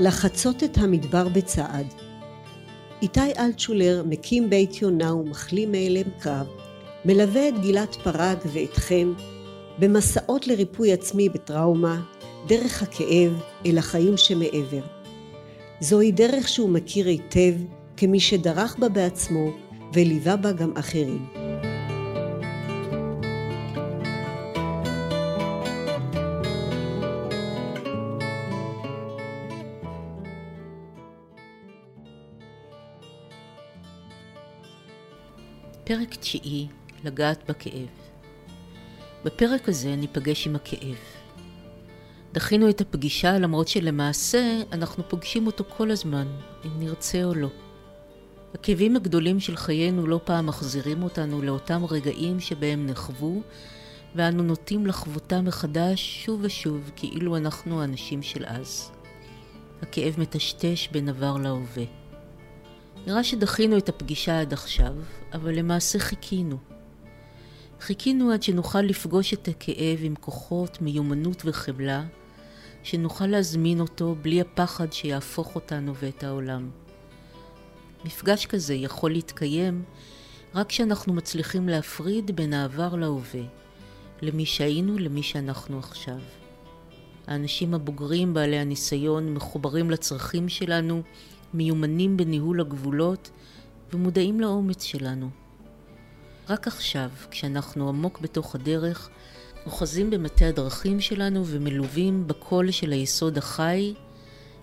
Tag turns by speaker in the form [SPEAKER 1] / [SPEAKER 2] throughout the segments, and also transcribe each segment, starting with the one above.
[SPEAKER 1] לחצות את המדבר בצעד. איתי אלטשולר מקים בית יונה ומחלים מאלם קרב, מלווה את גלעד פרג ואתכם במסעות לריפוי עצמי בטראומה, דרך הכאב אל החיים שמעבר. זוהי דרך שהוא מכיר היטב כמי שדרך בה בעצמו וליווה בה גם אחרים.
[SPEAKER 2] פרק תשיעי, לגעת בכאב. בפרק הזה ניפגש עם הכאב. דחינו את הפגישה למרות שלמעשה אנחנו פוגשים אותו כל הזמן, אם נרצה או לא. הכאבים הגדולים של חיינו לא פעם מחזירים אותנו לאותם רגעים שבהם נחוו, ואנו נוטים לחוותם מחדש שוב ושוב כאילו אנחנו האנשים של אז. הכאב מטשטש בין עבר להווה. נראה שדחינו את הפגישה עד עכשיו, אבל למעשה חיכינו. חיכינו עד שנוכל לפגוש את הכאב עם כוחות, מיומנות וחמלה, שנוכל להזמין אותו בלי הפחד שיהפוך אותנו ואת העולם. מפגש כזה יכול להתקיים רק כשאנחנו מצליחים להפריד בין העבר להווה, למי שהיינו למי שאנחנו עכשיו. האנשים הבוגרים בעלי הניסיון מחוברים לצרכים שלנו, מיומנים בניהול הגבולות ומודעים לאומץ שלנו. רק עכשיו, כשאנחנו עמוק בתוך הדרך, אוחזים במטה הדרכים שלנו ומלווים בקול של היסוד החי,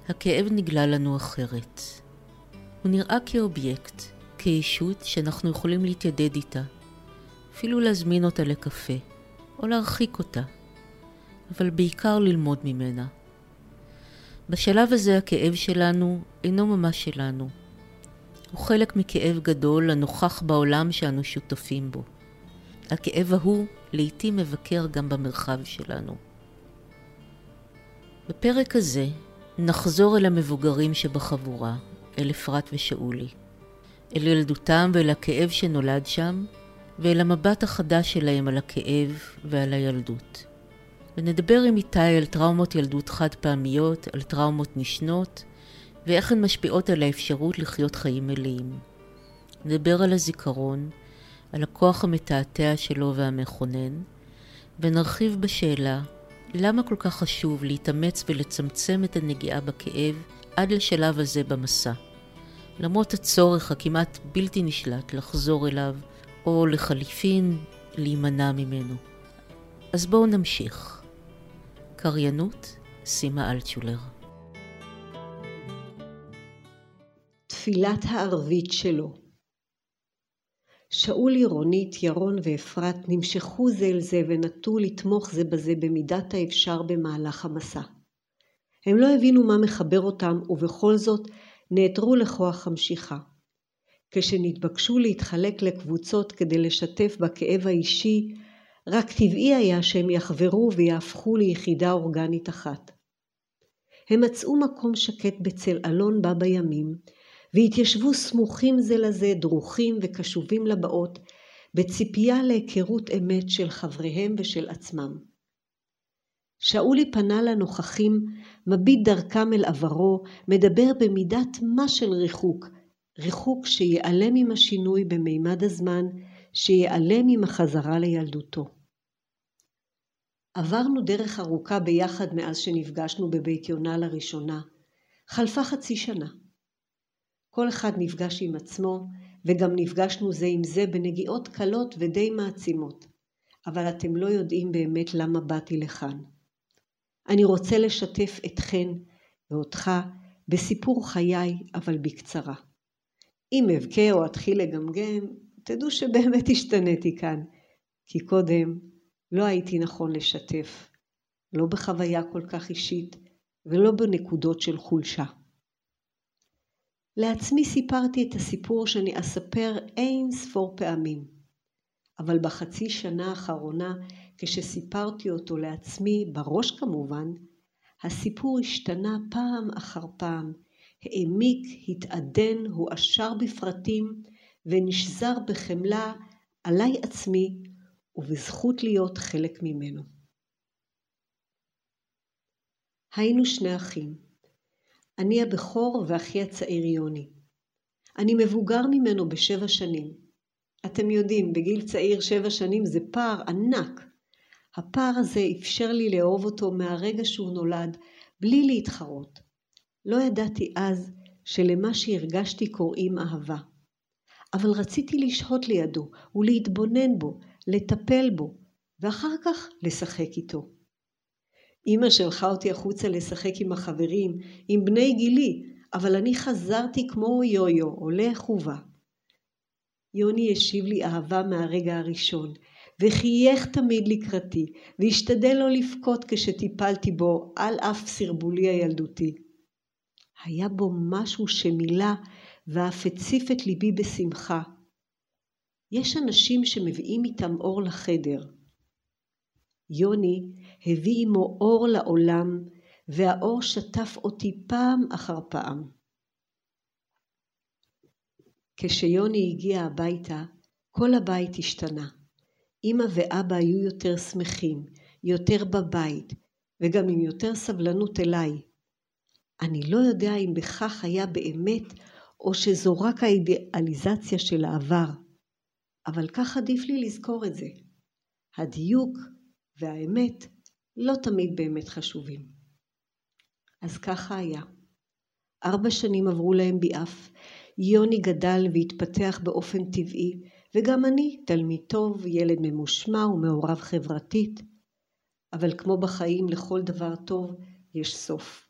[SPEAKER 2] הכאב נגלה לנו אחרת. הוא נראה כאובייקט, כישות שאנחנו יכולים להתיידד איתה, אפילו להזמין אותה לקפה, או להרחיק אותה, אבל בעיקר ללמוד ממנה. בשלב הזה הכאב שלנו אינו ממש שלנו. הוא חלק מכאב גדול הנוכח בעולם שאנו שותפים בו. הכאב ההוא לעתים מבקר גם במרחב שלנו. בפרק הזה נחזור אל המבוגרים שבחבורה, אל אפרת ושאולי, אל ילדותם ואל הכאב שנולד שם, ואל המבט החדש שלהם על הכאב ועל הילדות. ונדבר עם איתי על טראומות ילדות חד פעמיות, על טראומות נשנות, ואיך הן משפיעות על האפשרות לחיות חיים מלאים. נדבר על הזיכרון, על הכוח המתעתע שלו והמכונן, ונרחיב בשאלה למה כל כך חשוב להתאמץ ולצמצם את הנגיעה בכאב עד לשלב הזה במסע. למרות הצורך הכמעט בלתי נשלט לחזור אליו, או לחליפין, להימנע ממנו. אז בואו נמשיך. קריינות, סימה אלטשולר.
[SPEAKER 1] תפילת הערבית שלו שאולי, רונית, ירון ואפרת נמשכו זה אל זה ונטו לתמוך זה בזה במידת האפשר במהלך המסע. הם לא הבינו מה מחבר אותם, ובכל זאת נעתרו לכוח המשיכה. כשנתבקשו להתחלק לקבוצות כדי לשתף בכאב האישי, רק טבעי היה שהם יחברו ויהפכו ליחידה אורגנית אחת. הם מצאו מקום שקט בצל אלון בה בימים, והתיישבו סמוכים זה לזה, דרוכים וקשובים לבאות, בציפייה להיכרות אמת של חבריהם ושל עצמם. שאולי פנה לנוכחים, מביט דרכם אל עברו, מדבר במידת מה של ריחוק, ריחוק שיעלם עם השינוי במימד הזמן, שיעלם עם החזרה לילדותו. עברנו דרך ארוכה ביחד מאז שנפגשנו בבית יונה לראשונה. חלפה חצי שנה. כל אחד נפגש עם עצמו, וגם נפגשנו זה עם זה בנגיעות קלות ודי מעצימות. אבל אתם לא יודעים באמת למה באתי לכאן. אני רוצה לשתף אתכן ואותך בסיפור חיי, אבל בקצרה. אם אבכה או אתחיל לגמגם, תדעו שבאמת השתניתי כאן, כי קודם לא הייתי נכון לשתף, לא בחוויה כל כך אישית ולא בנקודות של חולשה. לעצמי סיפרתי את הסיפור שאני אספר אין ספור פעמים, אבל בחצי שנה האחרונה, כשסיפרתי אותו לעצמי, בראש כמובן, הסיפור השתנה פעם אחר פעם, העמיק, התעדן, הועשר בפרטים ונשזר בחמלה עליי עצמי ובזכות להיות חלק ממנו. היינו שני אחים. אני הבכור ואחי הצעיר יוני. אני מבוגר ממנו בשבע שנים. אתם יודעים, בגיל צעיר שבע שנים זה פער ענק. הפער הזה אפשר לי לאהוב אותו מהרגע שהוא נולד, בלי להתחרות. לא ידעתי אז שלמה שהרגשתי קוראים אהבה. אבל רציתי לשהות לידו ולהתבונן בו, לטפל בו, ואחר כך לשחק איתו. אמא שלחה אותי החוצה לשחק עם החברים, עם בני גילי, אבל אני חזרתי כמו יו-יו, הולך ובא. יוני השיב לי אהבה מהרגע הראשון, וחייך תמיד לקראתי, והשתדל לא לבכות כשטיפלתי בו, על אף סרבולי הילדותי. היה בו משהו שמילא ואף הציף את ליבי בשמחה. יש אנשים שמביאים איתם אור לחדר. יוני הביא עמו אור לעולם, והאור שטף אותי פעם אחר פעם. כשיוני הגיע הביתה, כל הבית השתנה. אמא ואבא היו יותר שמחים, יותר בבית, וגם עם יותר סבלנות אליי. אני לא יודע אם בכך היה באמת, או שזו רק האידיאליזציה של העבר, אבל כך עדיף לי לזכור את זה. הדיוק והאמת לא תמיד באמת חשובים. אז ככה היה. ארבע שנים עברו להם ביעף, יוני גדל והתפתח באופן טבעי, וגם אני תלמיד טוב, ילד ממושמע ומעורב חברתית. אבל כמו בחיים לכל דבר טוב יש סוף,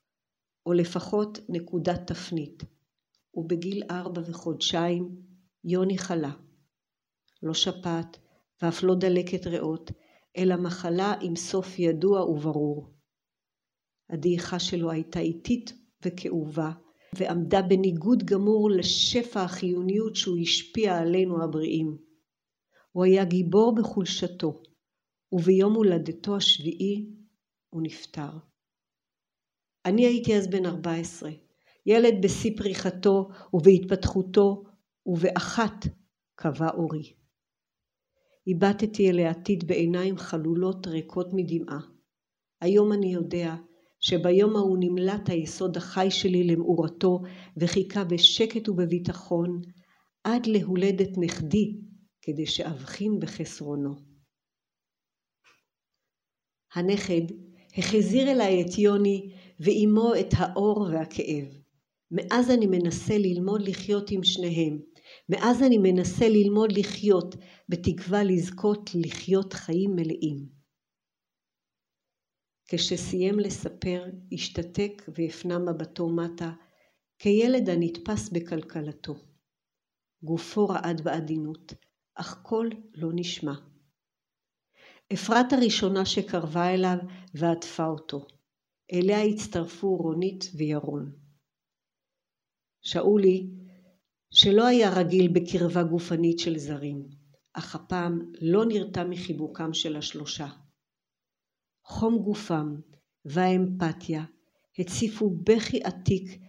[SPEAKER 1] או לפחות נקודת תפנית. ובגיל ארבע וחודשיים יוני חלה. לא שפעת ואף לא דלקת ריאות, אלא מחלה עם סוף ידוע וברור. הדעיכה שלו הייתה איטית וכאובה, ועמדה בניגוד גמור לשפע החיוניות שהוא השפיע עלינו הבריאים. הוא היה גיבור בחולשתו, וביום הולדתו השביעי הוא נפטר. אני הייתי אז בן 14, ילד בשיא פריחתו ובהתפתחותו, ובאחת קבע אורי. הבטתי אל העתיד בעיניים חלולות ריקות מדמעה. היום אני יודע שביום ההוא נמלט היסוד החי שלי למאורתו וחיכה בשקט ובביטחון עד להולדת נכדי כדי שאבחין בחסרונו. הנכד החזיר אליי את יוני ועימו את האור והכאב. מאז אני מנסה ללמוד לחיות עם שניהם, מאז אני מנסה ללמוד לחיות, בתקווה לזכות לחיות חיים מלאים. כשסיים לספר, השתתק והפנה מבטו מטה, כילד הנתפס בכלכלתו. גופו רעד בעדינות, אך קול לא נשמע. אפרת הראשונה שקרבה אליו ועטפה אותו. אליה הצטרפו רונית וירון. שאולי שלא היה רגיל בקרבה גופנית של זרים, אך הפעם לא נרתע מחיבוקם של השלושה. חום גופם והאמפתיה הציפו בכי עתיק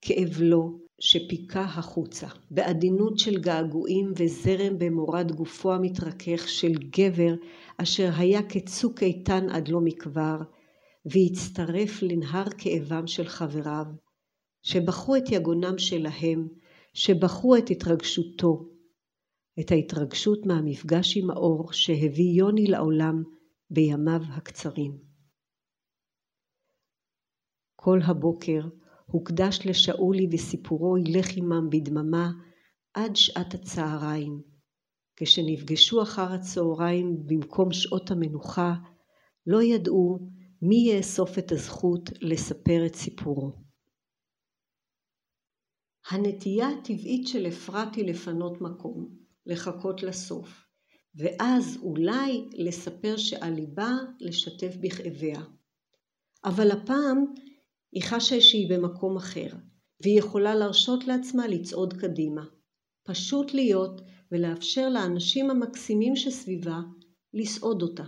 [SPEAKER 1] כאבלו שפיקה החוצה, בעדינות של געגועים וזרם במורד גופו המתרכך של גבר אשר היה כצוק איתן עד לא מכבר, והצטרף לנהר כאבם של חבריו, שבכו את יגונם שלהם שבחרו את התרגשותו, את ההתרגשות מהמפגש עם האור שהביא יוני לעולם בימיו הקצרים. כל הבוקר הוקדש לשאולי וסיפורו ילך עמם בדממה עד שעת הצהריים. כשנפגשו אחר הצהריים במקום שעות המנוחה, לא ידעו מי יאסוף את הזכות לספר את סיפורו. הנטייה הטבעית של אפרת היא לפנות מקום, לחכות לסוף, ואז אולי לספר שעל ליבה לשתף בכאביה. אבל הפעם היא חשה שהיא במקום אחר, והיא יכולה להרשות לעצמה לצעוד קדימה. פשוט להיות ולאפשר לאנשים המקסימים שסביבה לסעוד אותה.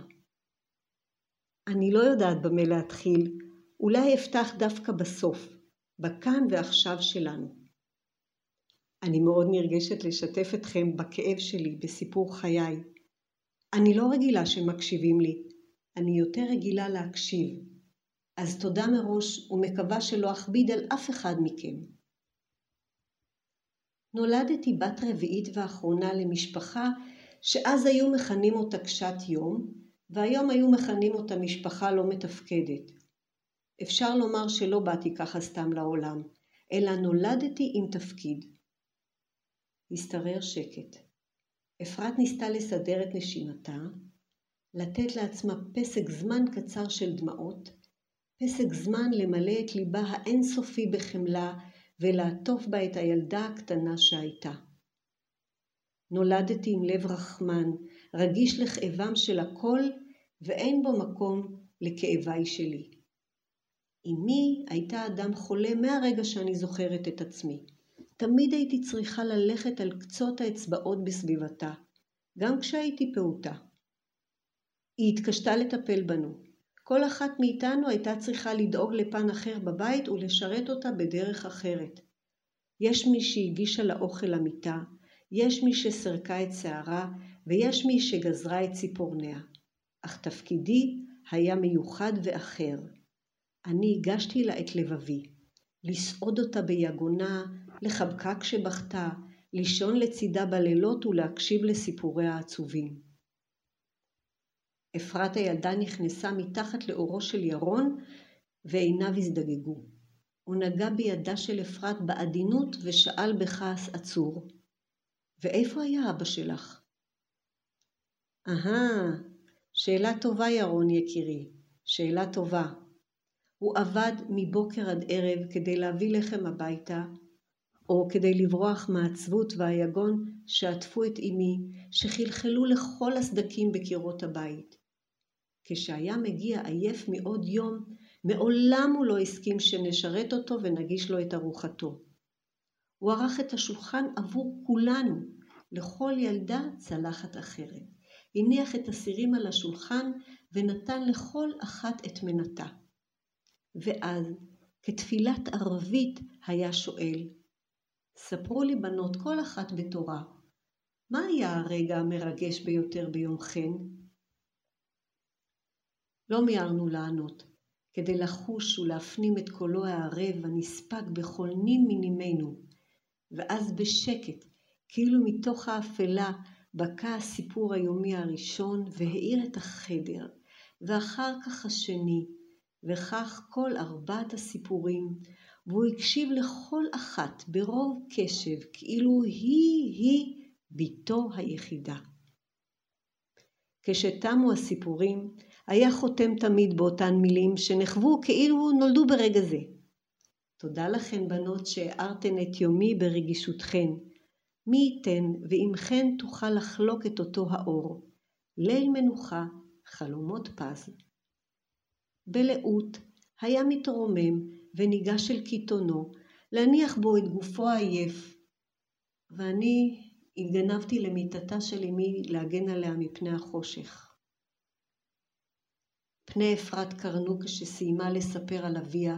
[SPEAKER 1] אני לא יודעת במה להתחיל, אולי אפתח דווקא בסוף, בכאן ועכשיו שלנו. אני מאוד נרגשת לשתף אתכם בכאב שלי, בסיפור חיי. אני לא רגילה שמקשיבים לי, אני יותר רגילה להקשיב. אז תודה מראש ומקווה שלא אכביד על אף אחד מכם. נולדתי בת רביעית ואחרונה למשפחה שאז היו מכנים אותה קשת יום, והיום היו מכנים אותה משפחה לא מתפקדת. אפשר לומר שלא באתי ככה סתם לעולם, אלא נולדתי עם תפקיד. השתרר שקט. אפרת ניסתה לסדר את נשימתה, לתת לעצמה פסק זמן קצר של דמעות, פסק זמן למלא את ליבה האינסופי בחמלה ולעטוף בה את הילדה הקטנה שהייתה. נולדתי עם לב רחמן, רגיש לכאבם של הכל, ואין בו מקום לכאביי שלי. אמי הייתה אדם חולה מהרגע שאני זוכרת את עצמי. תמיד הייתי צריכה ללכת על קצות האצבעות בסביבתה, גם כשהייתי פעוטה. היא התקשתה לטפל בנו. כל אחת מאיתנו הייתה צריכה לדאוג לפן אחר בבית ולשרת אותה בדרך אחרת. יש מי שהגישה לה אוכל למיטה, יש מי שסרקה את שערה, ויש מי שגזרה את ציפורניה. אך תפקידי היה מיוחד ואחר. אני הגשתי לה את לבבי. לסעוד אותה ביגונה, לחבקה כשבכתה, לישון לצידה בלילות ולהקשיב לסיפוריה העצובים. אפרת הילדה נכנסה מתחת לאורו של ירון ועיניו הזדגגו. הוא נגע בידה של אפרת בעדינות ושאל בכעס עצור, ואיפה היה אבא שלך? אהה, שאלה טובה ירון יקירי, שאלה טובה. הוא עבד מבוקר עד ערב כדי להביא לחם הביתה, או כדי לברוח מהעצבות והיגון שעטפו את אמי, שחלחלו לכל הסדקים בקירות הבית. כשהיה מגיע עייף מעוד יום, מעולם הוא לא הסכים שנשרת אותו ונגיש לו את ארוחתו. הוא ערך את השולחן עבור כולנו, לכל ילדה צלחת אחרת. הניח את הסירים על השולחן ונתן לכל אחת את מנתה. ואז, כתפילת ערבית, היה שואל, ספרו לי בנות כל אחת בתורה, מה היה הרגע המרגש ביותר ביום חן? לא מיהרנו לענות, כדי לחוש ולהפנים את קולו הערב הנספג בכל נים מנימינו, ואז בשקט, כאילו מתוך האפלה, בקע הסיפור היומי הראשון והאיר את החדר, ואחר כך השני, וכך כל ארבעת הסיפורים, והוא הקשיב לכל אחת ברוב קשב, כאילו היא-היא בתו היחידה. כשתמו הסיפורים, היה חותם תמיד באותן מילים שנחוו כאילו נולדו ברגע זה. תודה לכן בנות שהארתן את יומי ברגישותכן. מי ייתן ועמכן תוכל לחלוק את אותו האור. ליל מנוחה, חלומות פז. בלאות היה מתרומם וניגש אל קיתונו, להניח בו את גופו העייף, ואני התגנבתי למיטתה של אמי להגן עליה מפני החושך. פני אפרת קרנו כשסיימה לספר על אביה,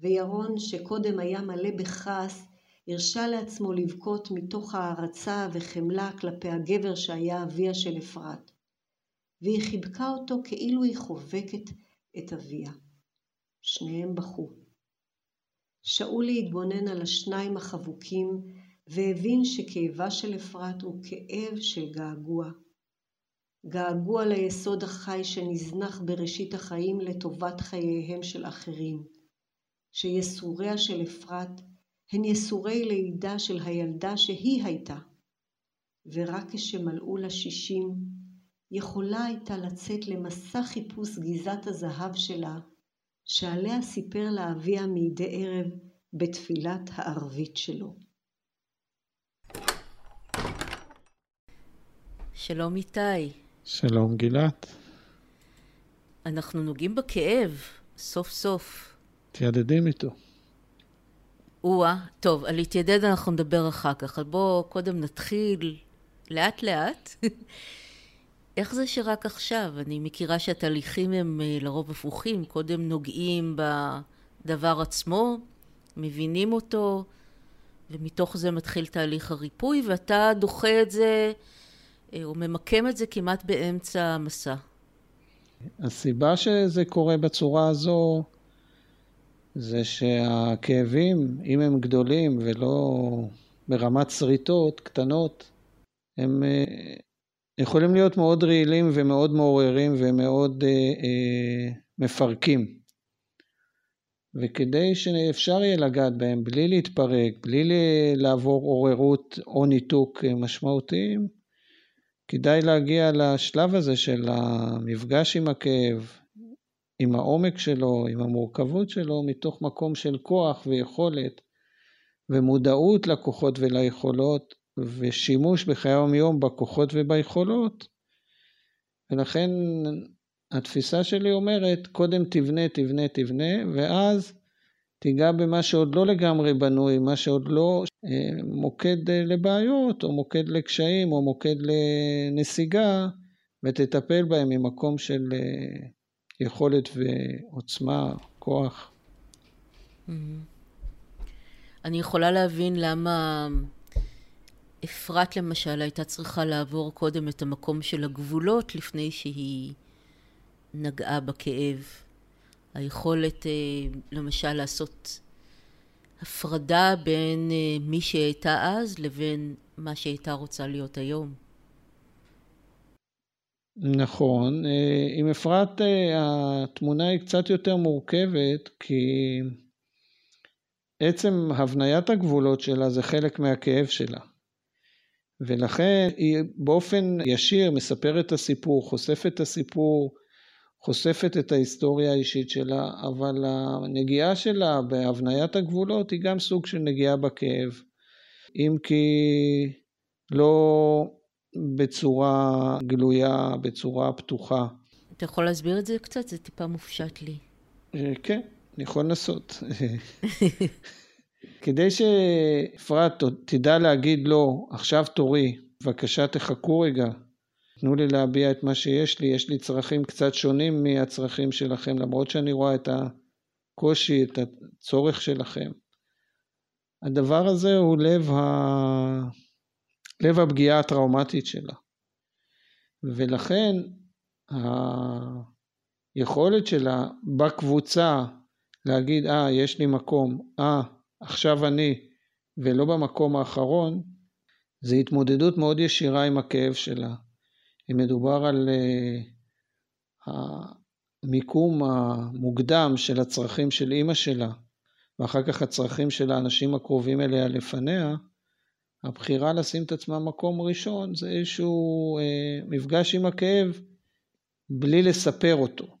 [SPEAKER 1] וירון, שקודם היה מלא בכעס, הרשה לעצמו לבכות מתוך הערצה וחמלה כלפי הגבר שהיה אביה של אפרת, והיא חיבקה אותו כאילו היא חובקת את אביה. שניהם בכו. שאולי התבונן על השניים החבוקים והבין שכאבה של אפרת הוא כאב של געגוע. געגוע ליסוד החי שנזנח בראשית החיים לטובת חייהם של אחרים, שיסוריה של אפרת הן יסורי לידה של הילדה שהיא הייתה, ורק כשמלאו לה שישים, יכולה הייתה לצאת למסע חיפוש גזעת הזהב שלה, שעליה סיפר לה אביה מדי ערב בתפילת הערבית שלו.
[SPEAKER 2] שלום איתי.
[SPEAKER 3] שלום גילת.
[SPEAKER 2] אנחנו נוגעים בכאב, סוף סוף.
[SPEAKER 3] תיאדדים איתו.
[SPEAKER 2] או-אה, טוב, על להתיידד אנחנו נדבר אחר כך, אבל בואו קודם נתחיל לאט לאט. איך זה שרק עכשיו? אני מכירה שהתהליכים הם אה, לרוב הפוכים, קודם נוגעים בדבר עצמו, מבינים אותו, ומתוך זה מתחיל תהליך הריפוי, ואתה דוחה את זה אה, הוא ממקם את זה כמעט באמצע המסע.
[SPEAKER 3] הסיבה שזה קורה בצורה הזו זה שהכאבים, אם הם גדולים ולא ברמת שריטות קטנות, הם אה, יכולים להיות מאוד רעילים ומאוד מעוררים ומאוד אה, אה, מפרקים. וכדי שאפשר יהיה לגעת בהם בלי להתפרק, בלי לעבור עוררות או ניתוק משמעותיים, כדאי להגיע לשלב הזה של המפגש עם הכאב, עם העומק שלו, עם המורכבות שלו, מתוך מקום של כוח ויכולת ומודעות לכוחות וליכולות ושימוש בחיי היום-יום בכוחות וביכולות. ולכן התפיסה שלי אומרת, קודם תבנה, תבנה, תבנה, ואז תיגע במה שעוד לא לגמרי בנוי, מה שעוד לא אה, מוקד אה, לבעיות, או מוקד לקשיים, או מוקד לנסיגה, ותטפל בהם ממקום של אה, יכולת ועוצמה, כוח.
[SPEAKER 2] Mm-hmm. אני יכולה להבין למה אפרת למשל הייתה צריכה לעבור קודם את המקום של הגבולות לפני שהיא נגעה בכאב. היכולת אה, למשל לעשות הפרדה בין אה, מי שהייתה אז לבין מה שהייתה רוצה להיות היום.
[SPEAKER 3] נכון, אה, עם אפרת התמונה היא קצת יותר מורכבת כי עצם הבניית הגבולות שלה זה חלק מהכאב שלה. ולכן היא באופן ישיר מספרת את הסיפור, חושפת את הסיפור, חושפת את ההיסטוריה האישית שלה, אבל הנגיעה שלה בהבניית הגבולות היא גם סוג של נגיעה בכאב, אם כי לא בצורה גלויה, בצורה פתוחה.
[SPEAKER 2] אתה יכול להסביר את זה קצת? זה טיפה מופשט לי.
[SPEAKER 3] אה, כן, אני יכול לנסות. כדי שאפרת תדע להגיד לו, עכשיו תורי, בבקשה תחכו רגע, תנו לי להביע את מה שיש לי, יש לי צרכים קצת שונים מהצרכים שלכם, למרות שאני רואה את הקושי, את הצורך שלכם. הדבר הזה הוא לב, ה... לב הפגיעה הטראומטית שלה. ולכן היכולת שלה בקבוצה להגיד, אה, יש לי מקום, אה, עכשיו אני, ולא במקום האחרון, זה התמודדות מאוד ישירה עם הכאב שלה. אם מדובר על uh, המיקום המוקדם של הצרכים של אימא שלה, ואחר כך הצרכים של האנשים הקרובים אליה לפניה, הבחירה לשים את עצמה מקום ראשון זה איזשהו אה, מפגש עם הכאב בלי לספר אותו.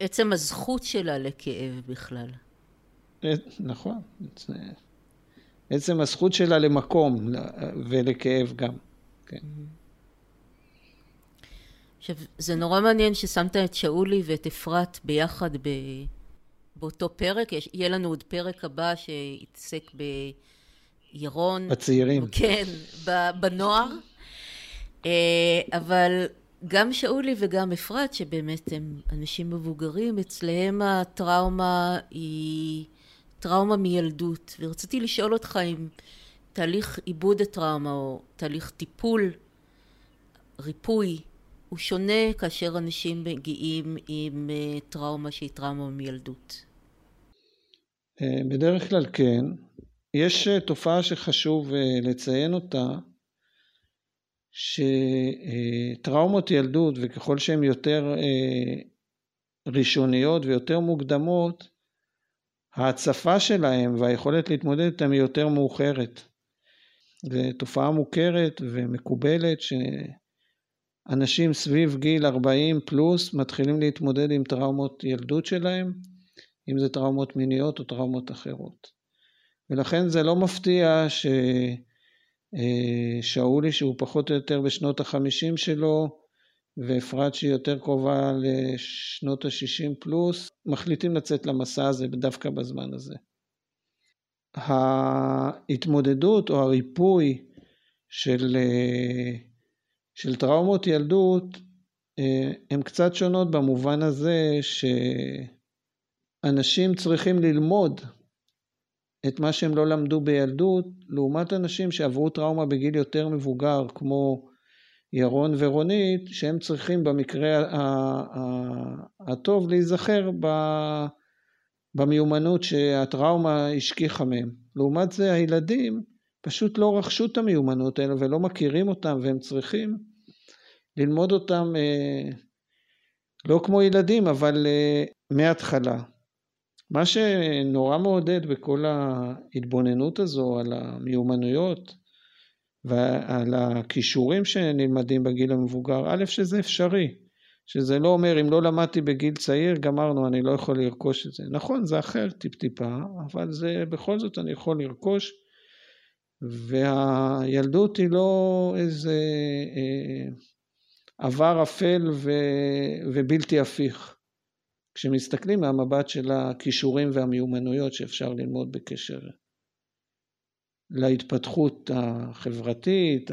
[SPEAKER 2] עצם הזכות שלה לכאב בכלל.
[SPEAKER 3] נכון. עצם הזכות שלה למקום ולכאב גם. כן.
[SPEAKER 2] עכשיו, זה נורא מעניין ששמת את שאולי ואת אפרת ביחד ב... באותו פרק. יש, יהיה לנו עוד פרק הבא שיתעסק בירון.
[SPEAKER 3] בצעירים.
[SPEAKER 2] כן, בנוער. אה, אבל גם שאולי וגם אפרת, שבאמת הם אנשים מבוגרים, אצלהם הטראומה היא טראומה מילדות. ורציתי לשאול אותך אם תהליך עיבוד הטראומה או תהליך טיפול, ריפוי, הוא שונה כאשר אנשים מגיעים עם אה, טראומה שהיא טראומה מילדות.
[SPEAKER 3] אה, בדרך כלל כן. יש אה, תופעה שחשוב לציין אותה, שטראומות ילדות וככל שהן יותר ראשוניות ויותר מוקדמות, ההצפה שלהן והיכולת להתמודד איתן היא יותר מאוחרת. זו תופעה מוכרת ומקובלת ש... אנשים סביב גיל 40 פלוס מתחילים להתמודד עם טראומות ילדות שלהם, אם זה טראומות מיניות או טראומות אחרות. ולכן זה לא מפתיע ששאולי אה, שהוא פחות או יותר בשנות החמישים שלו ואפרת שהיא יותר קרובה לשנות ה-60 פלוס, מחליטים לצאת למסע הזה דווקא בזמן הזה. ההתמודדות או הריפוי של אה, של טראומות ילדות אה, הן קצת שונות במובן הזה שאנשים צריכים ללמוד את מה שהם לא למדו בילדות, לעומת אנשים שעברו טראומה בגיל יותר מבוגר, כמו ירון ורונית, שהם צריכים במקרה הטוב להיזכר במיומנות שהטראומה השכיחה מהם. לעומת זה הילדים פשוט לא רכשו את המיומנות האלה ולא מכירים אותם והם צריכים ללמוד אותם אה, לא כמו ילדים אבל אה, מההתחלה. מה שנורא מעודד בכל ההתבוננות הזו על המיומנויות ועל הכישורים שנלמדים בגיל המבוגר, א', שזה אפשרי, שזה לא אומר אם לא למדתי בגיל צעיר, גמרנו, אני לא יכול לרכוש את זה. נכון, זה אחר טיפ-טיפה, אבל זה בכל זאת אני יכול לרכוש, והילדות היא לא איזה אה, עבר אפל ו, ובלתי הפיך. כשמסתכלים מהמבט של הכישורים והמיומנויות שאפשר ללמוד בקשר להתפתחות החברתית,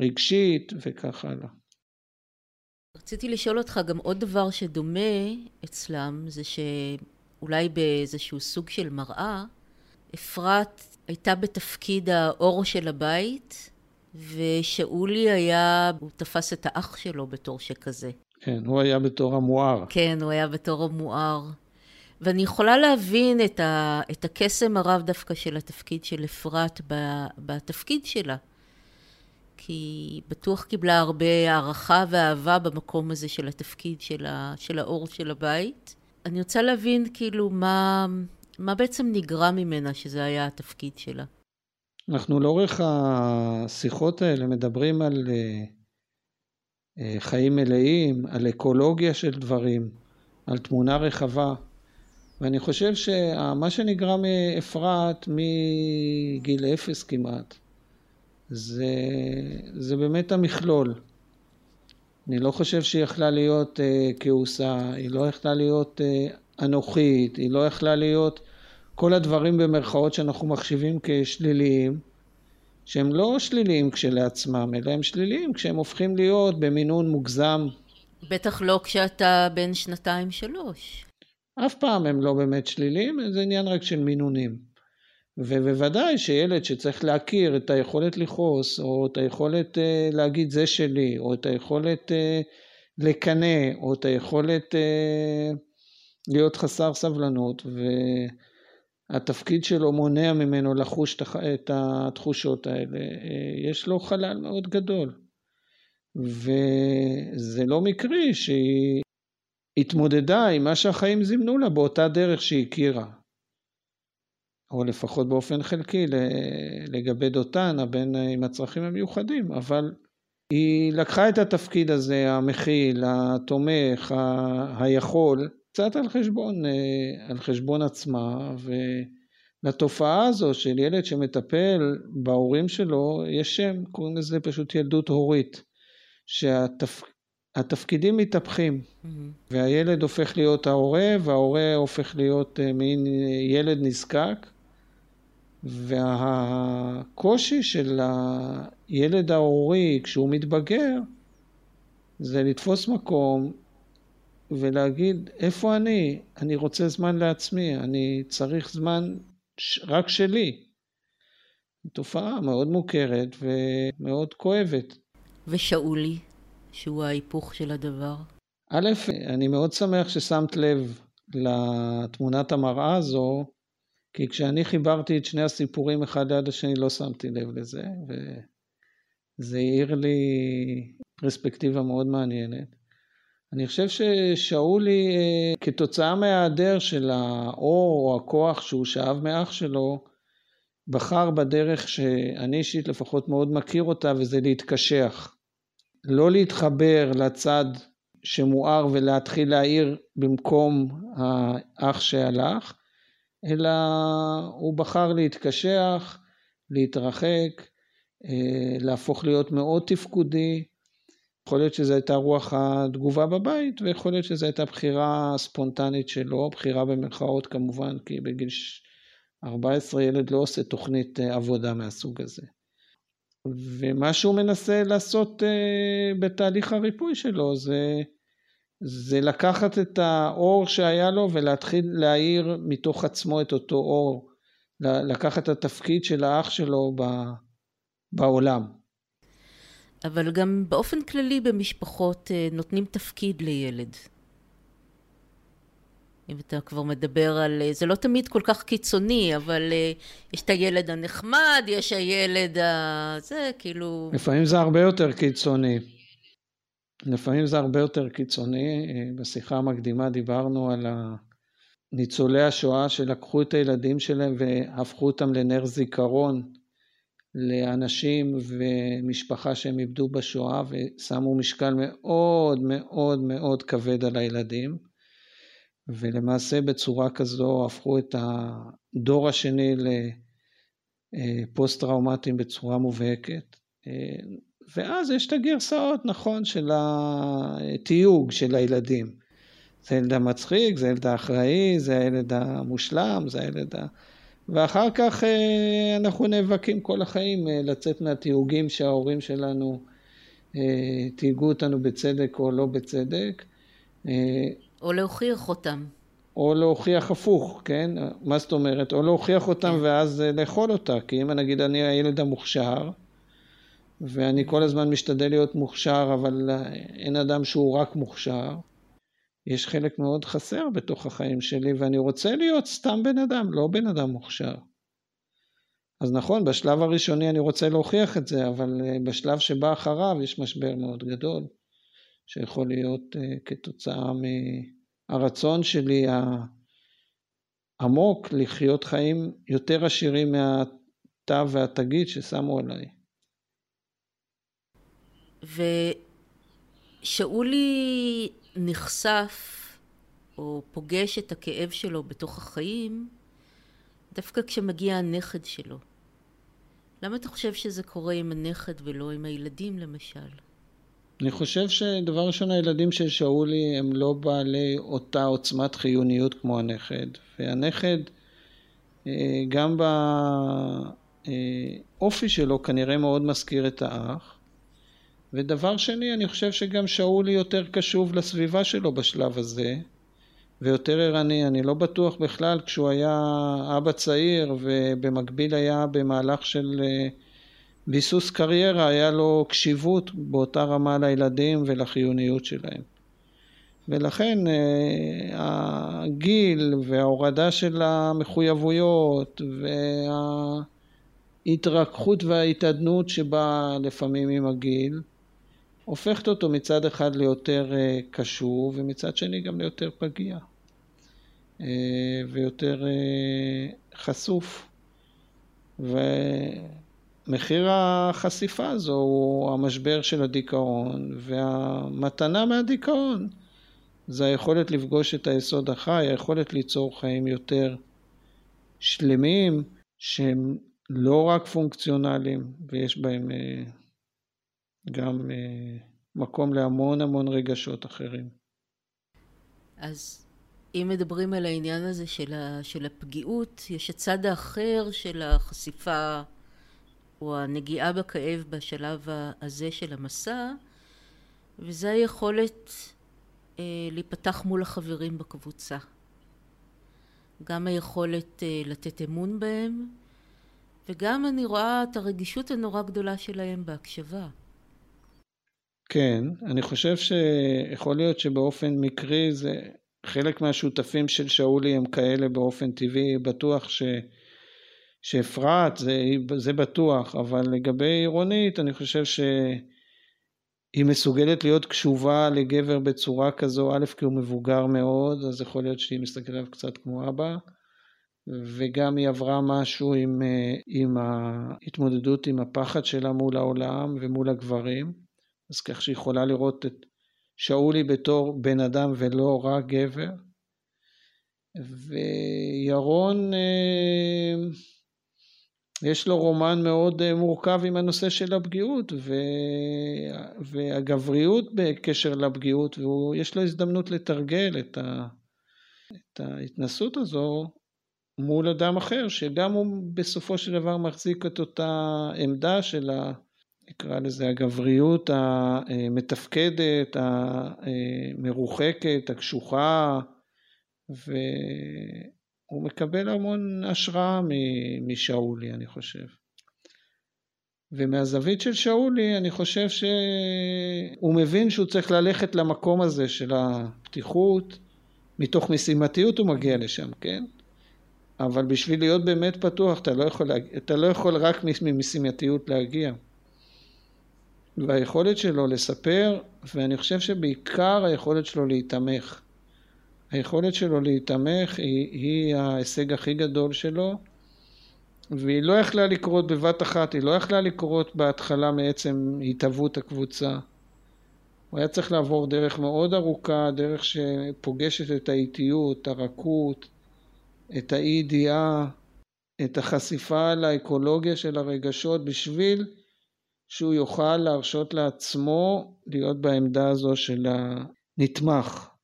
[SPEAKER 3] הרגשית וכך הלאה.
[SPEAKER 2] רציתי לשאול אותך גם עוד דבר שדומה אצלם, זה שאולי באיזשהו סוג של מראה, אפרת הייתה בתפקיד האור של הבית, ושאולי היה, הוא תפס את האח שלו בתור שכזה.
[SPEAKER 3] כן, הוא היה בתור המואר.
[SPEAKER 2] כן, הוא היה בתור המואר. ואני יכולה להבין את, ה, את הקסם הרב דווקא של התפקיד של אפרת בתפקיד שלה. כי בטוח קיבלה הרבה הערכה ואהבה במקום הזה של התפקיד של, ה, של האור של הבית. אני רוצה להבין כאילו מה, מה בעצם נגרע ממנה שזה היה התפקיד שלה.
[SPEAKER 3] אנחנו לאורך השיחות האלה מדברים על אה, אה, חיים מלאים, על אקולוגיה של דברים, על תמונה רחבה. ואני חושב שמה שנגרע מאפרת מגיל אפס כמעט, זה, זה באמת המכלול. אני לא חושב שהיא יכלה להיות uh, כעוסה, היא לא יכלה להיות uh, אנוכית, היא לא יכלה להיות כל הדברים במרכאות שאנחנו מחשיבים כשליליים, שהם לא שליליים כשלעצמם, אלא הם שליליים כשהם הופכים להיות במינון מוגזם.
[SPEAKER 2] בטח לא כשאתה בן שנתיים-שלוש.
[SPEAKER 3] אף פעם הם לא באמת שליליים, זה עניין רק של מינונים. ובוודאי שילד שצריך להכיר את היכולת לכעוס, או את היכולת uh, להגיד זה שלי, או את היכולת uh, לקנא, או את היכולת uh, להיות חסר סבלנות, והתפקיד שלו מונע ממנו לחוש את התחושות האלה, uh, יש לו חלל מאוד גדול. וזה לא מקרי שהיא התמודדה עם מה שהחיים זימנו לה באותה דרך שהיא הכירה. או לפחות באופן חלקי לגבי דותן, הבן עם הצרכים המיוחדים, אבל היא לקחה את התפקיד הזה, המכיל, התומך, ה- היכול, קצת על חשבון, על חשבון עצמה, ולתופעה הזו של ילד שמטפל בהורים שלו, יש שם, קוראים לזה פשוט ילדות הורית, שהתפקיד התפקידים מתהפכים, mm-hmm. והילד הופך להיות ההורה, וההורה הופך להיות אה, מין ילד נזקק, והקושי של הילד ההורי כשהוא מתבגר, זה לתפוס מקום ולהגיד, איפה אני? אני רוצה זמן לעצמי, אני צריך זמן רק שלי. תופעה מאוד מוכרת ומאוד כואבת.
[SPEAKER 2] ושאולי? שהוא ההיפוך של הדבר?
[SPEAKER 3] א', אני מאוד שמח ששמת לב לתמונת המראה הזו, כי כשאני חיברתי את שני הסיפורים אחד ליד השני לא שמתי לב לזה, וזה העיר לי פרספקטיבה מאוד מעניינת. אני חושב ששאולי, כתוצאה מההיעדר של האור או הכוח שהוא שאב מאח שלו, בחר בדרך שאני אישית לפחות מאוד מכיר אותה, וזה להתקשח. לא להתחבר לצד שמואר ולהתחיל להעיר במקום האח שהלך, אלא הוא בחר להתקשח, להתרחק, אה, להפוך להיות מאוד תפקודי. יכול להיות שזו הייתה רוח התגובה בבית, ויכול להיות שזו הייתה בחירה ספונטנית שלו, בחירה במרכאות כמובן, כי בגיל 14 ילד לא עושה תוכנית אה, עבודה מהסוג הזה. ומה שהוא מנסה לעשות uh, בתהליך הריפוי שלו זה, זה לקחת את האור שהיה לו ולהתחיל להאיר מתוך עצמו את אותו אור, לקחת את התפקיד של האח שלו בעולם.
[SPEAKER 2] אבל גם באופן כללי במשפחות uh, נותנים תפקיד לילד. אם אתה כבר מדבר על... זה לא תמיד כל כך קיצוני, אבל יש את הילד הנחמד, יש הילד ה... זה כאילו...
[SPEAKER 3] לפעמים זה הרבה יותר קיצוני. לפעמים זה הרבה יותר קיצוני. בשיחה המקדימה דיברנו על ניצולי השואה שלקחו את הילדים שלהם והפכו אותם לנר זיכרון לאנשים ומשפחה שהם איבדו בשואה ושמו משקל מאוד מאוד מאוד כבד על הילדים ולמעשה בצורה כזו הפכו את הדור השני לפוסט טראומטיים בצורה מובהקת ואז יש את הגרסאות נכון של התיוג של הילדים זה הילד המצחיק, זה הילד האחראי, זה הילד המושלם, זה הילד ה... ואחר כך אה, אנחנו נאבקים כל החיים אה, לצאת מהתיוגים שההורים שלנו אה, תייגו אותנו בצדק או לא בצדק.
[SPEAKER 2] או להוכיח אותם.
[SPEAKER 3] או להוכיח הפוך, כן? מה זאת אומרת? או להוכיח אותם כן. ואז לאכול אותה. כי אם נגיד אני הילד המוכשר, ואני כל הזמן משתדל להיות מוכשר, אבל אין אדם שהוא רק מוכשר, יש חלק מאוד חסר בתוך החיים שלי ואני רוצה להיות סתם בן אדם, לא בן אדם מוכשר. אז נכון, בשלב הראשוני אני רוצה להוכיח את זה, אבל אה, בשלב שבא אחריו יש משבר מאוד גדול, שיכול להיות uh, כתוצאה מהרצון שלי העמוק לחיות חיים יותר עשירים מהתו והתגית ששמו עליי.
[SPEAKER 2] ושאולי נחשף או פוגש את הכאב שלו בתוך החיים דווקא כשמגיע הנכד שלו. למה אתה חושב שזה קורה עם הנכד ולא עם הילדים למשל?
[SPEAKER 3] אני חושב שדבר ראשון הילדים של שאולי הם לא בעלי אותה עוצמת חיוניות כמו הנכד והנכד אה, גם באופי שלו כנראה מאוד מזכיר את האח ודבר שני, אני חושב שגם שאולי יותר קשוב לסביבה שלו בשלב הזה, ויותר ערני. אני לא בטוח בכלל כשהוא היה אבא צעיר ובמקביל היה במהלך של אה, ביסוס קריירה, היה לו קשיבות באותה רמה לילדים ולחיוניות שלהם. ולכן אה, הגיל וההורדה של המחויבויות וההתרככות וההתעדנות שבאה לפעמים עם הגיל הופכת אותו מצד אחד ליותר אה, קשור ומצד שני גם ליותר פגיע אה, ויותר חשוף. ומחיר החשיפה הזו הוא המשבר של הדיכאון והמתנה מהדיכאון זה היכולת לפגוש את היסוד החי, היכולת ליצור חיים יותר שלמים שהם לא רק פונקציונליים ויש בהם גם אה, מקום להמון המון רגשות אחרים.
[SPEAKER 2] אז אם מדברים על העניין הזה של, ה, של הפגיעות, יש הצד האחר של החשיפה או הנגיעה בכאב בשלב הזה של המסע, וזה היכולת אה, להיפתח מול החברים בקבוצה. גם היכולת אה, לתת אמון בהם, וגם אני רואה את הרגישות הנורא גדולה שלהם בהקשבה.
[SPEAKER 3] כן, אני חושב שיכול להיות שבאופן מקרי זה חלק מהשותפים של שאולי הם כאלה באופן טבעי, בטוח ש... שאפרת זה, זה בטוח, אבל לגבי עירונית אני חושב שהיא מסוגלת להיות קשובה לגבר בצורה כזו, א' כי הוא מבוגר מאוד, אז יכול להיות שהיא מסתכלת עליו קצת כמו אבא, וגם היא עברה משהו עם, עם ההתמודדות עם הפחד שלה מול העולם ומול הגברים. אז כך שיכולה לראות את שאולי בתור בן אדם ולא רק גבר. וירון אה, יש לו רומן מאוד אה, מורכב עם הנושא של הפגיעות והגבריות בקשר לפגיעות ויש לו הזדמנות לתרגל את, ה... את ההתנסות הזו מול אדם אחר שגם הוא בסופו של דבר מחזיק את אותה עמדה של ה... נקרא לזה הגבריות המתפקדת, המרוחקת, הקשוחה, והוא מקבל המון השראה משאולי, אני חושב. ומהזווית של שאולי, אני חושב שהוא מבין שהוא צריך ללכת למקום הזה של הפתיחות מתוך משימתיות הוא מגיע לשם, כן? אבל בשביל להיות באמת פתוח אתה לא יכול, אתה לא יכול רק ממשימתיות להגיע. והיכולת שלו לספר, ואני חושב שבעיקר היכולת שלו להיתמך. היכולת שלו להיתמך היא, היא ההישג הכי גדול שלו, והיא לא יכלה לקרות בבת אחת, היא לא יכלה לקרות בהתחלה מעצם התהוות הקבוצה. הוא היה צריך לעבור דרך מאוד ארוכה, דרך שפוגשת את האיטיות, הרכות, את האי ידיעה, את החשיפה לאקולוגיה של הרגשות, בשביל שהוא יוכל להרשות לעצמו להיות בעמדה הזו של הנתמך.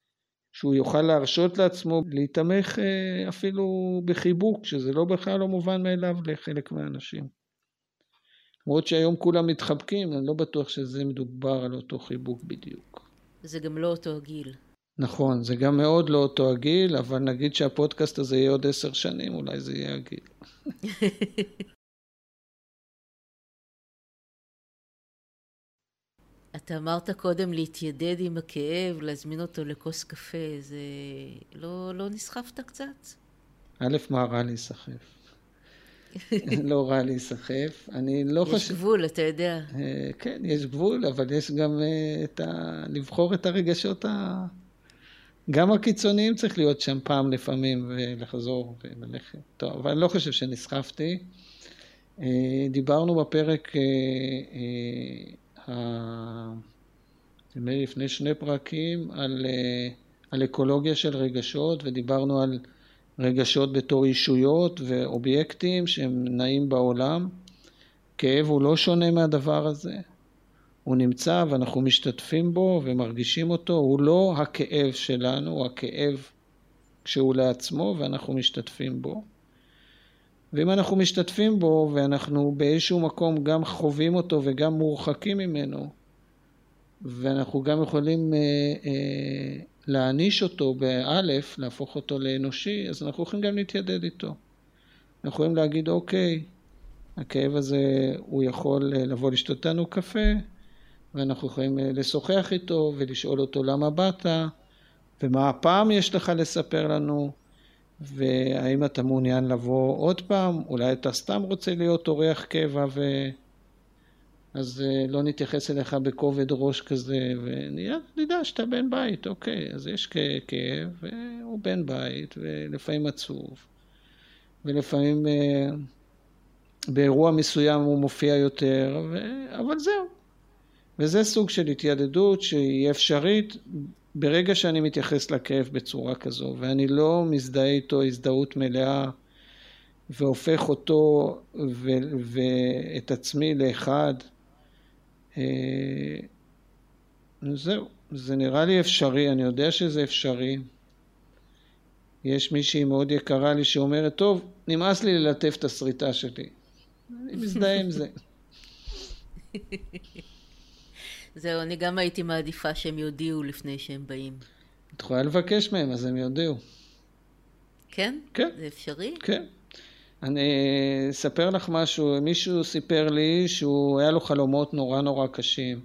[SPEAKER 3] שהוא יוכל להרשות לעצמו להיתמך אה, אפילו בחיבוק, שזה לא בכלל לא מובן מאליו לחלק מהאנשים. למרות שהיום כולם מתחבקים, אני לא בטוח שזה מדובר על אותו חיבוק בדיוק.
[SPEAKER 2] זה גם לא אותו הגיל.
[SPEAKER 3] נכון, זה גם מאוד לא אותו הגיל, אבל נגיד שהפודקאסט הזה יהיה עוד עשר שנים, אולי זה יהיה הגיל.
[SPEAKER 2] אתה אמרת קודם להתיידד עם הכאב, להזמין אותו לכוס קפה, זה... לא, לא נסחפת קצת?
[SPEAKER 3] א', מה רע להיסחף? לא רע להיסחף. אני לא חושב...
[SPEAKER 2] יש גבול, אתה יודע.
[SPEAKER 3] אה, כן, יש גבול, אבל יש גם אה, את ה... לבחור את הרגשות ה... גם הקיצוניים צריך להיות שם פעם לפעמים ולחזור וללכת. טוב, אבל אני לא חושב שנסחפתי. אה, דיברנו בפרק לי לפני שני פרקים על, אה, על אקולוגיה של רגשות ודיברנו על רגשות בתור אישויות ואובייקטים שהם נעים בעולם. כאב הוא לא שונה מהדבר הזה. הוא נמצא ואנחנו משתתפים בו ומרגישים אותו, הוא לא הכאב שלנו, הוא הכאב כשהוא לעצמו ואנחנו משתתפים בו. ואם אנחנו משתתפים בו ואנחנו באיזשהו מקום גם חווים אותו וגם מורחקים ממנו, ואנחנו גם יכולים אה, אה, להעניש אותו באלף, להפוך אותו לאנושי, אז אנחנו יכולים גם להתיידד איתו. אנחנו יכולים להגיד, אוקיי, הכאב הזה, הוא יכול אה, לבוא לשתות לנו קפה, ואנחנו יכולים אה, לשוחח איתו ולשאול אותו למה באת, ומה הפעם יש לך לספר לנו, והאם אתה מעוניין לבוא עוד פעם, אולי אתה סתם רוצה להיות אורח קבע ו... אז אה, לא נתייחס אליך בכובד ראש כזה, ונדע שאתה בן בית, אוקיי, אז יש כאב, והוא בן בית, ולפעמים עצוב, ולפעמים אה, באירוע מסוים הוא מופיע יותר, ו... אבל זהו. וזה סוג של התיידדות שהיא אפשרית ברגע שאני מתייחס לכאב בצורה כזו, ואני לא מזדהה איתו הזדהות מלאה, והופך אותו ו- ואת עצמי לאחד, אה, זהו, זה נראה לי אפשרי, אני יודע שזה אפשרי. יש מישהי מאוד יקרה לי שאומרת, טוב, נמאס לי ללטף את השריטה שלי. אני מזדהה עם זה.
[SPEAKER 2] זהו, אני גם הייתי מעדיפה שהם יודיעו לפני שהם באים.
[SPEAKER 3] את יכולה לבקש מהם, אז הם יודיעו.
[SPEAKER 2] כן?
[SPEAKER 3] כן.
[SPEAKER 2] זה אפשרי?
[SPEAKER 3] כן. אני אספר לך משהו, מישהו סיפר לי שהוא, היה לו חלומות נורא נורא קשים.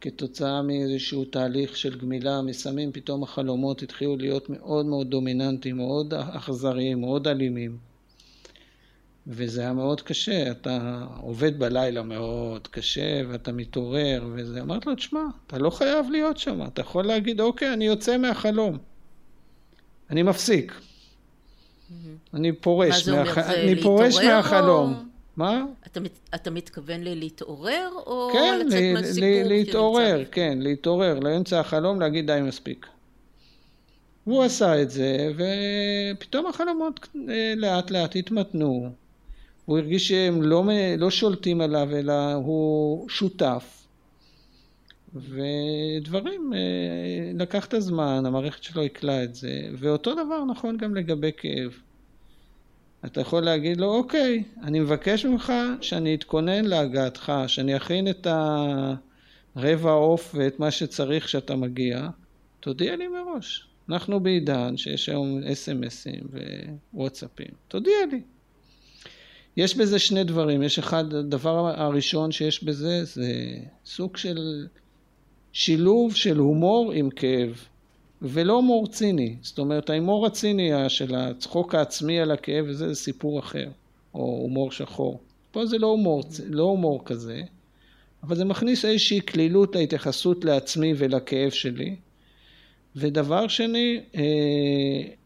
[SPEAKER 3] כתוצאה מאיזשהו תהליך של גמילה מסמים, פתאום החלומות התחילו להיות מאוד מאוד דומיננטיים, מאוד אכזריים, מאוד אלימים. וזה היה מאוד קשה, אתה עובד בלילה מאוד קשה ואתה מתעורר וזה, אמרת לו, תשמע, אתה לא חייב להיות שם, אתה יכול להגיד, אוקיי, אני יוצא מהחלום, אני מפסיק, mm-hmm. אני פורש, מהח... אני פורש מהחלום. או... מה?
[SPEAKER 2] אתה, אתה מתכוון להתעורר או
[SPEAKER 3] כן,
[SPEAKER 2] לצאת
[SPEAKER 3] ל-
[SPEAKER 2] מהסיפור?
[SPEAKER 3] ל- להתעורר, כן, להתעורר, לאמצע החלום, להגיד די מספיק. והוא עשה את זה, ופתאום החלומות אה, לאט לאט התמתנו. הוא הרגיש שהם לא, לא שולטים עליו, אלא הוא שותף. ודברים, אה, לקח את הזמן, המערכת שלו עיכלה את זה, ואותו דבר נכון גם לגבי כאב. אתה יכול להגיד לו, אוקיי, אני מבקש ממך שאני אתכונן להגעתך, שאני אכין את הרבע עוף ואת מה שצריך כשאתה מגיע, תודיע לי מראש. אנחנו בעידן שיש היום אס.אם.אסים ווואטסאפים, תודיע לי. יש בזה שני דברים, יש אחד, הדבר הראשון שיש בזה זה סוג של שילוב של הומור עם כאב. ולא הומור ציני. זאת אומרת, ההומור הציני של הצחוק העצמי על הכאב, זה סיפור אחר, או הומור שחור. פה זה לא הומור, לא הומור כזה, אבל זה מכניס איזושהי כלילות להתייחסות לעצמי ולכאב שלי. ודבר שני, אה,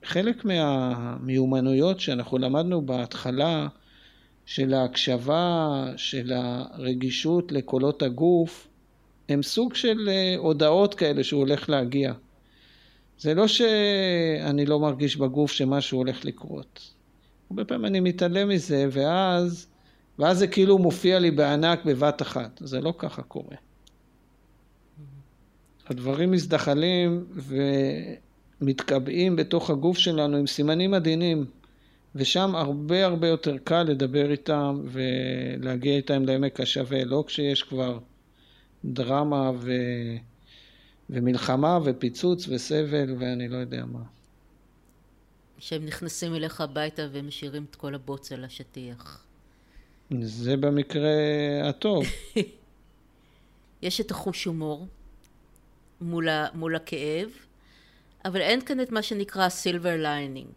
[SPEAKER 3] חלק מהמיומנויות שאנחנו למדנו בהתחלה, של ההקשבה, של הרגישות לקולות הגוף, הם סוג של אה, הודעות כאלה שהוא הולך להגיע. זה לא שאני לא מרגיש בגוף שמשהו הולך לקרות. הרבה פעמים אני מתעלם מזה, ואז, ואז זה כאילו מופיע לי בענק בבת אחת. זה לא ככה קורה. הדברים מזדחלים ומתקבעים בתוך הגוף שלנו עם סימנים עדינים, ושם הרבה הרבה יותר קל לדבר איתם ולהגיע איתם לעמק השווה, לא כשיש כבר דרמה ו... ומלחמה ופיצוץ וסבל ואני לא יודע מה.
[SPEAKER 2] שהם נכנסים אליך הביתה ומשאירים את כל הבוץ על השטיח.
[SPEAKER 3] זה במקרה הטוב.
[SPEAKER 2] יש את החוש הומור מול, ה, מול הכאב, אבל אין כאן את מה שנקרא silver lining,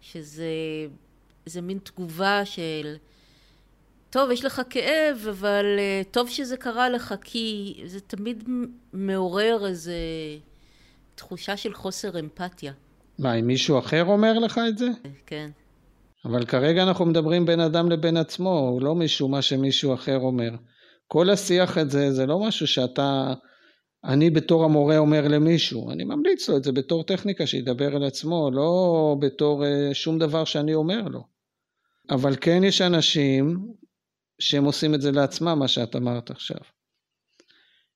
[SPEAKER 2] שזה מין תגובה של טוב, יש לך כאב, אבל uh, טוב שזה קרה לך, כי זה תמיד מעורר איזו תחושה של חוסר אמפתיה.
[SPEAKER 3] מה, אם מישהו אחר אומר לך את זה?
[SPEAKER 2] כן.
[SPEAKER 3] אבל כרגע אנחנו מדברים בין אדם לבין עצמו, הוא לא מישהו מה שמישהו אחר אומר. כל השיח הזה זה לא משהו שאתה, אני בתור המורה אומר למישהו, אני ממליץ לו את זה בתור טכניקה שידבר על עצמו, לא בתור uh, שום דבר שאני אומר לו. אבל כן יש אנשים שהם עושים את זה לעצמם, מה שאת אמרת עכשיו.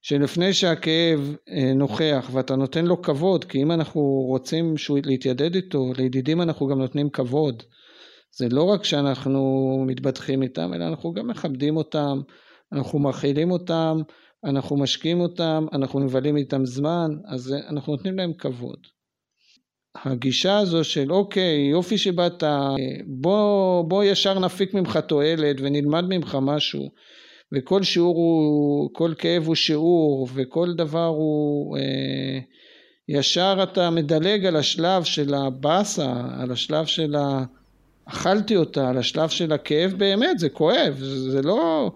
[SPEAKER 3] שלפני שהכאב אה, נוכח ואתה נותן לו כבוד, כי אם אנחנו רוצים שהוא להתיידד איתו, לידידים אנחנו גם נותנים כבוד. זה לא רק שאנחנו מתבדחים איתם, אלא אנחנו גם מכבדים אותם, אנחנו מכילים אותם, אנחנו משקיעים אותם, אנחנו מבלים איתם זמן, אז אנחנו נותנים להם כבוד. הגישה הזו של אוקיי, יופי שבאת, בוא, בוא ישר נפיק ממך תועלת ונלמד ממך משהו, וכל שיעור הוא, כל כאב הוא שיעור, וכל דבר הוא, אה, ישר אתה מדלג על השלב של הבאסה, על השלב של ה... אכלתי אותה, על השלב של הכאב באמת, זה כואב, זה לא,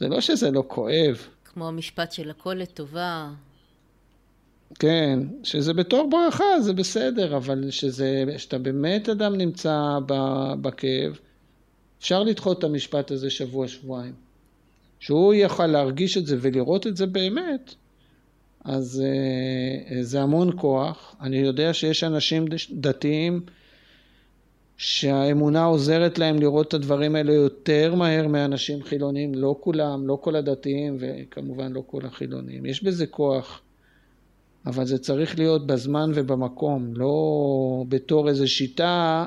[SPEAKER 3] זה לא שזה לא כואב.
[SPEAKER 2] כמו המשפט של הכל לטובה,
[SPEAKER 3] כן, שזה בתור ברכה זה בסדר, אבל שזה, שאתה באמת אדם נמצא בכאב, אפשר לדחות את המשפט הזה שבוע-שבועיים. שהוא יוכל להרגיש את זה ולראות את זה באמת, אז uh, זה המון כוח. אני יודע שיש אנשים דתיים שהאמונה עוזרת להם לראות את הדברים האלה יותר מהר מאנשים חילונים, לא כולם, לא כל הדתיים וכמובן לא כל החילונים. יש בזה כוח. אבל זה צריך להיות בזמן ובמקום, לא בתור איזו שיטה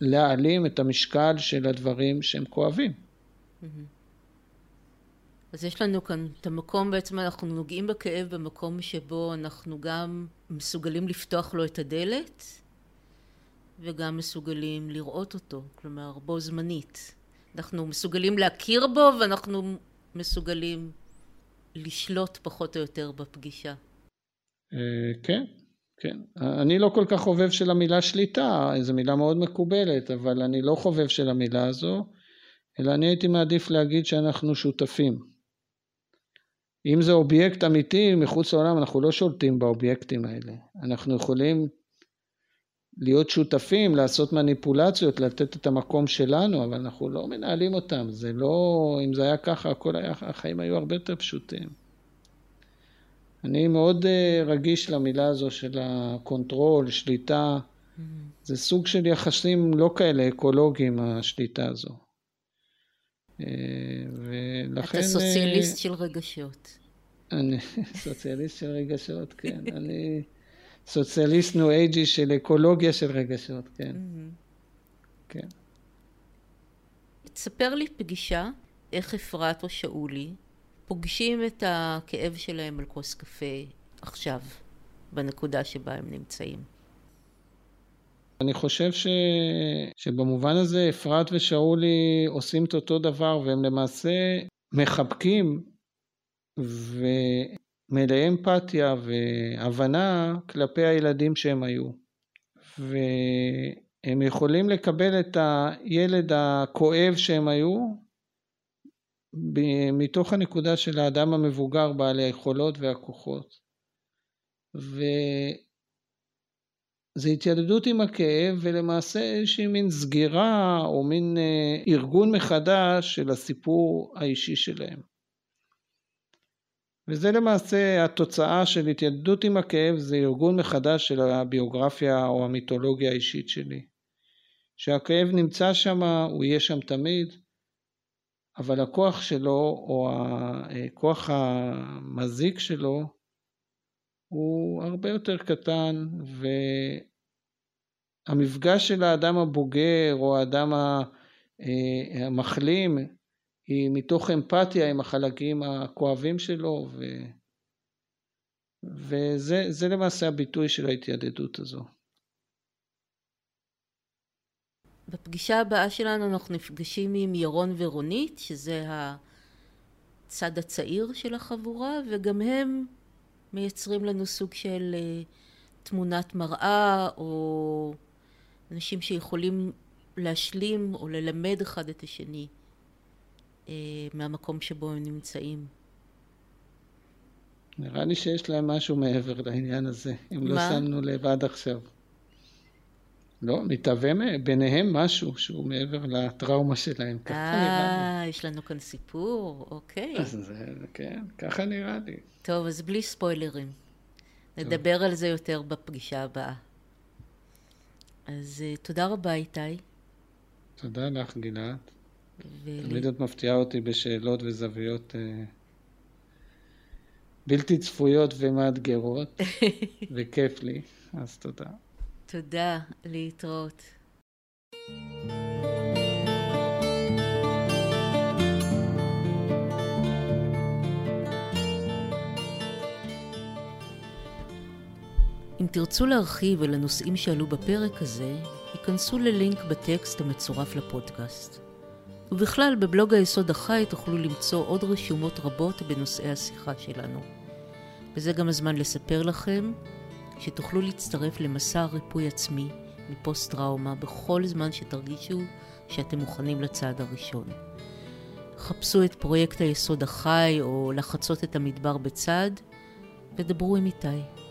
[SPEAKER 3] להעלים את המשקל של הדברים שהם כואבים.
[SPEAKER 2] אז יש לנו כאן את המקום בעצם אנחנו נוגעים בכאב במקום שבו אנחנו גם מסוגלים לפתוח לו את הדלת וגם מסוגלים לראות אותו, כלומר בו זמנית. אנחנו מסוגלים להכיר בו ואנחנו מסוגלים לשלוט פחות או יותר בפגישה.
[SPEAKER 3] אה, כן, כן. אני לא כל כך חובב של המילה שליטה, זו מילה מאוד מקובלת, אבל אני לא חובב של המילה הזו, אלא אני הייתי מעדיף להגיד שאנחנו שותפים. אם זה אובייקט אמיתי מחוץ לעולם, אנחנו לא שולטים באובייקטים האלה. אנחנו יכולים להיות שותפים, לעשות מניפולציות, לתת את המקום שלנו, אבל אנחנו לא מנהלים אותם. זה לא, אם זה היה ככה, הכל היה, החיים היו הרבה יותר פשוטים. אני מאוד אה, רגיש למילה הזו של ה control, שליטה. Mm-hmm. זה סוג של יחסים לא כאלה אקולוגיים, השליטה הזו.
[SPEAKER 2] אה, ולכן... אתה סוציאליסט אה, של רגשות.
[SPEAKER 3] אני סוציאליסט של רגשות, כן. אני סוציאליסט ניו אייג'י של אקולוגיה של רגשות, כן. Mm-hmm. כן.
[SPEAKER 2] תספר לי פגישה, איך אפרת או שאולי פוגשים את הכאב שלהם על כוס קפה עכשיו, בנקודה שבה הם נמצאים.
[SPEAKER 3] אני חושב ש... שבמובן הזה אפרת ושאולי עושים את אותו דבר והם למעשה מחבקים מלאי אמפתיה והבנה כלפי הילדים שהם היו. והם יכולים לקבל את הילד הכואב שהם היו מתוך הנקודה של האדם המבוגר בעל היכולות והכוחות. וזה התיידדות עם הכאב ולמעשה איזושהי מין סגירה או מין אה, ארגון מחדש של הסיפור האישי שלהם. וזה למעשה התוצאה של התיידדות עם הכאב, זה ארגון מחדש של הביוגרפיה או המיתולוגיה האישית שלי. שהכאב נמצא שם, הוא יהיה שם תמיד, אבל הכוח שלו או הכוח המזיק שלו הוא הרבה יותר קטן והמפגש של האדם הבוגר או האדם אה, המחלים היא מתוך אמפתיה עם החלקים הכואבים שלו ו... וזה למעשה הביטוי של ההתיידדות הזו.
[SPEAKER 2] בפגישה הבאה שלנו אנחנו נפגשים עם ירון ורונית, שזה הצד הצעיר של החבורה, וגם הם מייצרים לנו סוג של אה, תמונת מראה, או אנשים שיכולים להשלים או ללמד אחד את השני מהמקום שבו הם נמצאים.
[SPEAKER 3] נראה לי שיש להם משהו מעבר לעניין הזה, אם לא שמנו לב עד עכשיו. לא, מתהווה ביניהם משהו שהוא מעבר לטראומה שלהם,
[SPEAKER 2] ככה נראה לי. אה, יש לנו כאן סיפור, אוקיי.
[SPEAKER 3] אז זה, כן, ככה נראה לי.
[SPEAKER 2] טוב, אז בלי ספוילרים. נדבר על זה יותר בפגישה הבאה. אז uh, תודה רבה, איתי.
[SPEAKER 3] תודה לך, גלעד. תמיד את מפתיעה אותי בשאלות וזוויות uh, בלתי צפויות ומאתגרות, וכיף לי, אז תודה.
[SPEAKER 2] תודה, להתראות. אם תרצו להרחיב על הנושאים שעלו בפרק הזה, היכנסו ללינק בטקסט המצורף לפודקאסט. ובכלל, בבלוג היסוד החי תוכלו למצוא עוד רשומות רבות בנושאי השיחה שלנו. וזה גם הזמן לספר לכם שתוכלו להצטרף למסע ריפוי עצמי מפוסט-טראומה בכל זמן שתרגישו שאתם מוכנים לצעד הראשון. חפשו את פרויקט היסוד החי או לחצות את המדבר בצד ודברו עם איתי.